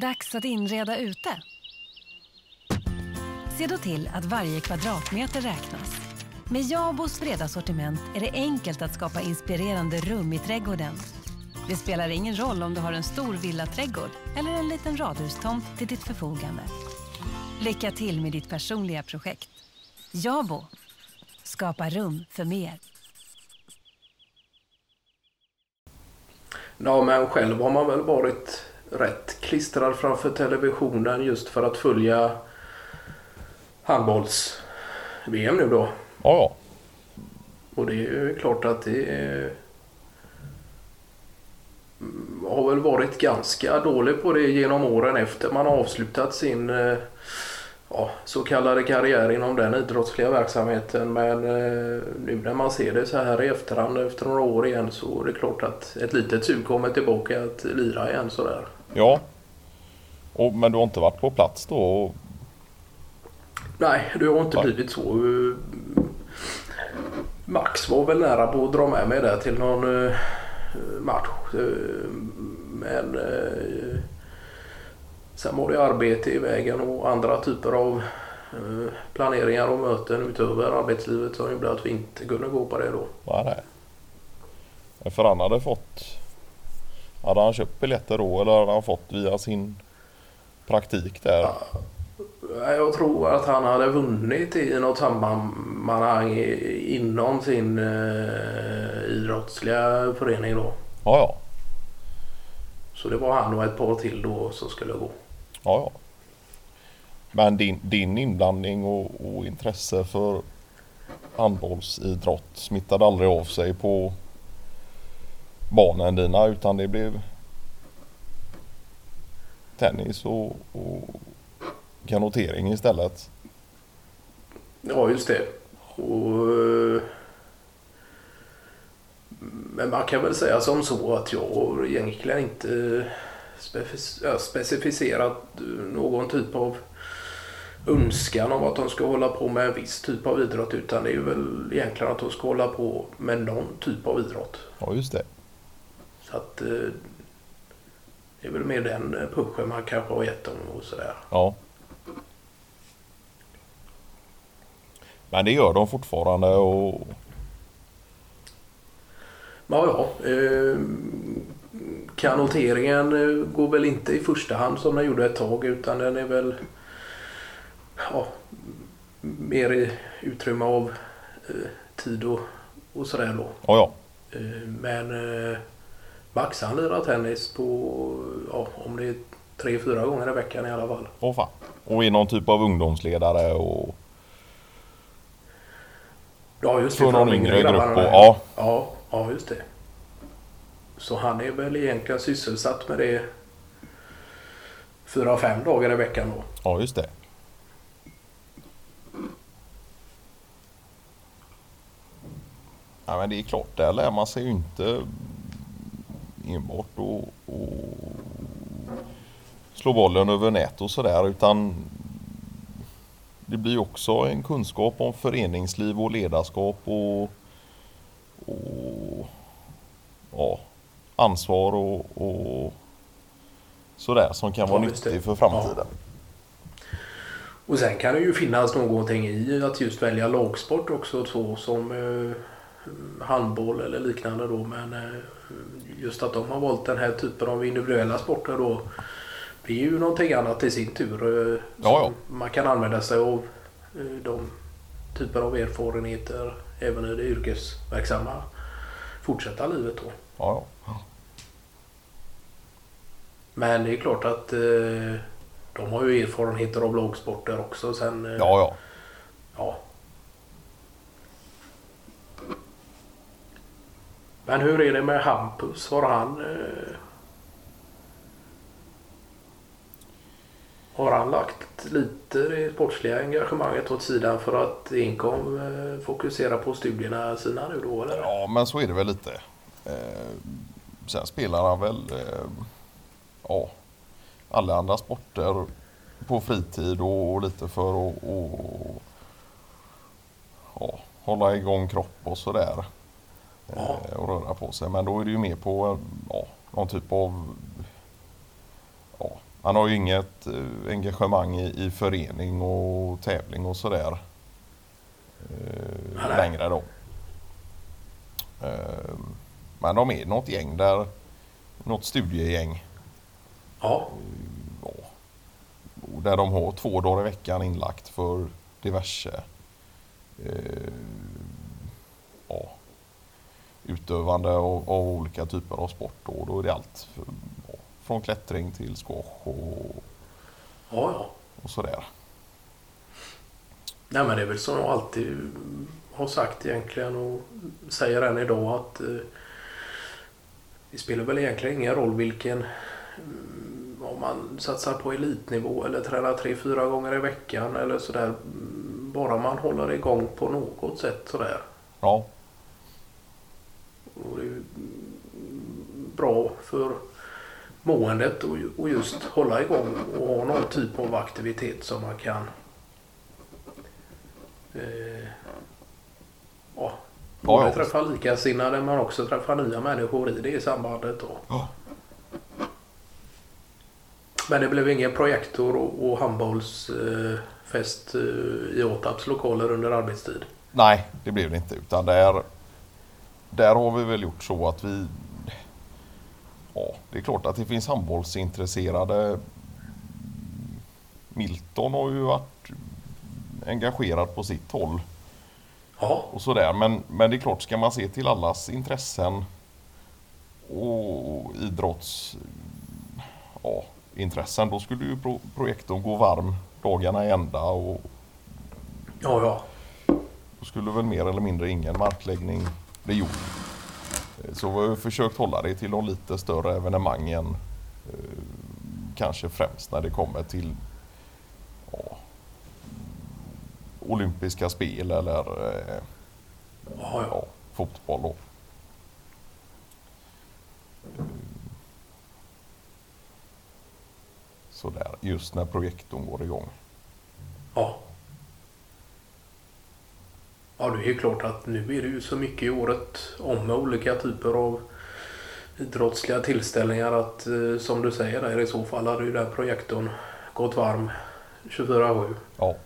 Dags att inreda ute. Se då till att varje kvadratmeter räknas. Med Jabos breda sortiment är det enkelt att skapa inspirerande rum i trädgården. Det spelar ingen roll om du har en stor villaträdgård eller en liten radhustomt till ditt förfogande. Lycka till med ditt personliga projekt. Jabo. Skapa rum för mer. Ja, men själv har man väl varit rätt klistrad framför televisionen just för att följa handbolls-VM nu då. Ja. Och det är ju klart att det har väl varit ganska dålig på det genom åren efter man har avslutat sin eh, ja, så kallade karriär inom den idrottsliga verksamheten. Men eh, nu när man ser det så här i efterhand efter några år igen så är det klart att ett litet sug kommer tillbaka att lira igen sådär. Ja. Och, men du har inte varit på plats då? Och... Nej, det har inte blivit så. Max var väl nära på att dra med mig där till någon eh, match. Eh, Men sen var det arbete i vägen och andra typer av eh, planeringar och möten utöver arbetslivet som gjorde att vi inte kunde gå på det då. Nej, nej. För han hade fått... Hade han köpt biljetter då eller hade han fått via sin praktik där? Ja. Jag tror att han hade vunnit i något sammanhang inom sin eh, idrottsliga förening då. Ja, ja. Så det var han och ett par till då som skulle gå ja, ja. Men din, din inblandning och, och intresse för handbollsidrott smittade aldrig av sig på barnen dina utan det blev tennis och, och kanotering istället. Ja, just det. Och, eh, men man kan väl säga som så att jag har egentligen inte specificerat någon typ av önskan om att de ska hålla på med en viss typ av idrott utan det är väl egentligen att de ska hålla på med någon typ av idrott. Ja, just det. Så att eh, det är väl mer den eh, pushen man kanske har gett dem och sådär. Ja. Men det gör de fortfarande och Ja, ja. Kanoteringen eh, går väl inte i första hand som den gjorde ett tag utan den är väl ja, mer i utrymme av eh, tid och, och sådär då. ja, ja. Eh, men eh, Max han lirar tennis på, ja, om det är tre, fyra gånger i veckan i alla fall. Åh fan. Och är någon typ av ungdomsledare och Ja, just det. för någon yngre grupp. Och, Ja, ja, just det. Så han är väl egentligen sysselsatt med det fyra, fem dagar i veckan då. ja, just det. Ja, men det är klart, där lär man sig ju inte enbart att och slå bollen över nät och sådär utan det blir också en kunskap om föreningsliv och ledarskap och, och ja, ansvar och, och sådär som kan vara Ja, nyttig för framtiden. Och sen kan det ju finnas någonting i att just välja lagsport också så som eh, handboll eller liknande då. Men eh, just att de har valt den här typen av individuella sporter då. Det är ju någonting annat i sin tur. Eh, Ja, som Man kan använda sig av eh, de typer av erfarenheter även i det yrkesverksamma fortsätta livet då. Ja, ja. Men det är klart att eh, de har ju erfarenheter av lagsporter också. Sen, eh, ja, ja. ja. Men hur är det med Hampus? Har han... Eh, har han lagt lite det sportsliga engagemanget åt sidan för att enkom fokusera på studierna sina nu då eller? Ja, men så är det väl lite. Sen spelar han väl ja, alla andra sporter på fritid och, och lite för att och, ja, hålla igång kropp och sådär. Ja. Eh, och röra på sig. Men då är det ju mer på ja, någon typ av ja, Han har ju inget eh, engagemang i, i förening och tävling och sådär eh, längre då. Eh, men de är något gäng där, något studiegäng Ja, där de har två dagar i veckan inlagt för diverse eh, ja, utövande av, av olika typer av sport. Och då är det allt för, ja, från klättring till squash och, ja, ja. och sådär. Nej men det är väl som jag alltid har sagt egentligen och säger än idag att eh, det spelar väl egentligen ingen roll vilken om man satsar på elitnivå eller tränar tre, fyra gånger i veckan eller sådär. Bara man håller igång på något sätt sådär. Ja, Och det är bra för måendet och ju- och just hålla igång och ha någon typ av aktivitet som man kan eh, ja, både ja. träffa likasinnade men också träffa nya människor i det sambandet. Då. Ja. Men det blev ingen projektor och, handbollsfest eh, i Åtarps lokaler under arbetstid. nej det blev det inte utan där, där har vi väl gjort så att vi Ja, det är klart att det finns handbollsintresserade. Milton har ju varit engagerad på sitt håll. Ja, och sådär. Men, men det är klart, ska man se till allas intressen och idrotts ja, intressen, då skulle ju pro projektorn gå varm dagarna i ända och ja, ja. då skulle väl mer eller mindre ingen markläggning bli gjord. Eh, Så vi har försökt hålla det till de lite större evenemangen. eh, Kanske främst när det kommer till ja, olympiska spel eller eh, ja, ja. fotboll då. Sådär, just när projektorn går igång. Ja. Ja, det är ju klart att nu är det ju så mycket i året om med olika typer av idrottsliga tillställningar att eh, som du säger där i så fall hade ju den projektorn gått varm 24-7. Ja,